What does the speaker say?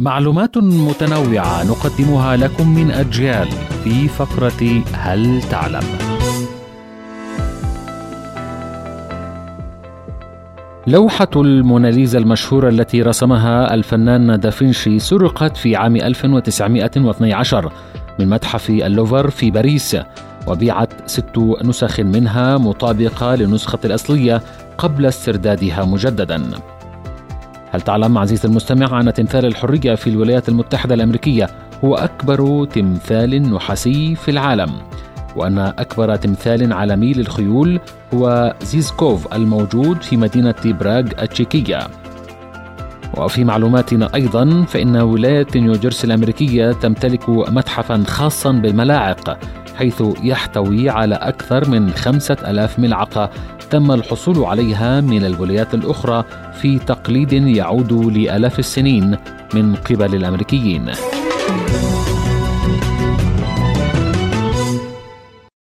معلومات متنوعة نقدمها لكم من أجيال في فقرة هل تعلم؟ لوحة الموناليزا المشهورة التي رسمها الفنان دافنشي سرقت في عام 1912 من متحف اللوفر في باريس وبيعت ست نسخ منها مطابقة للنسخة الأصلية قبل استردادها مجددا هل تعلم عزيزي المستمع أن تمثال الحرية في الولايات المتحدة الأمريكية هو أكبر تمثال نحاسي في العالم؟ وأن أكبر تمثال عالمي للخيول هو زيزكوف الموجود في مدينة براغ التشيكية. وفي معلوماتنا أيضا فإن ولاية نيوجيرسي الأمريكية تمتلك متحفا خاصا بالملاعق. حيث يحتوي على أكثر من خمسة ألاف ملعقة تم الحصول عليها من الولايات الأخرى في تقليد يعود لآلاف السنين من قبل الأمريكيين.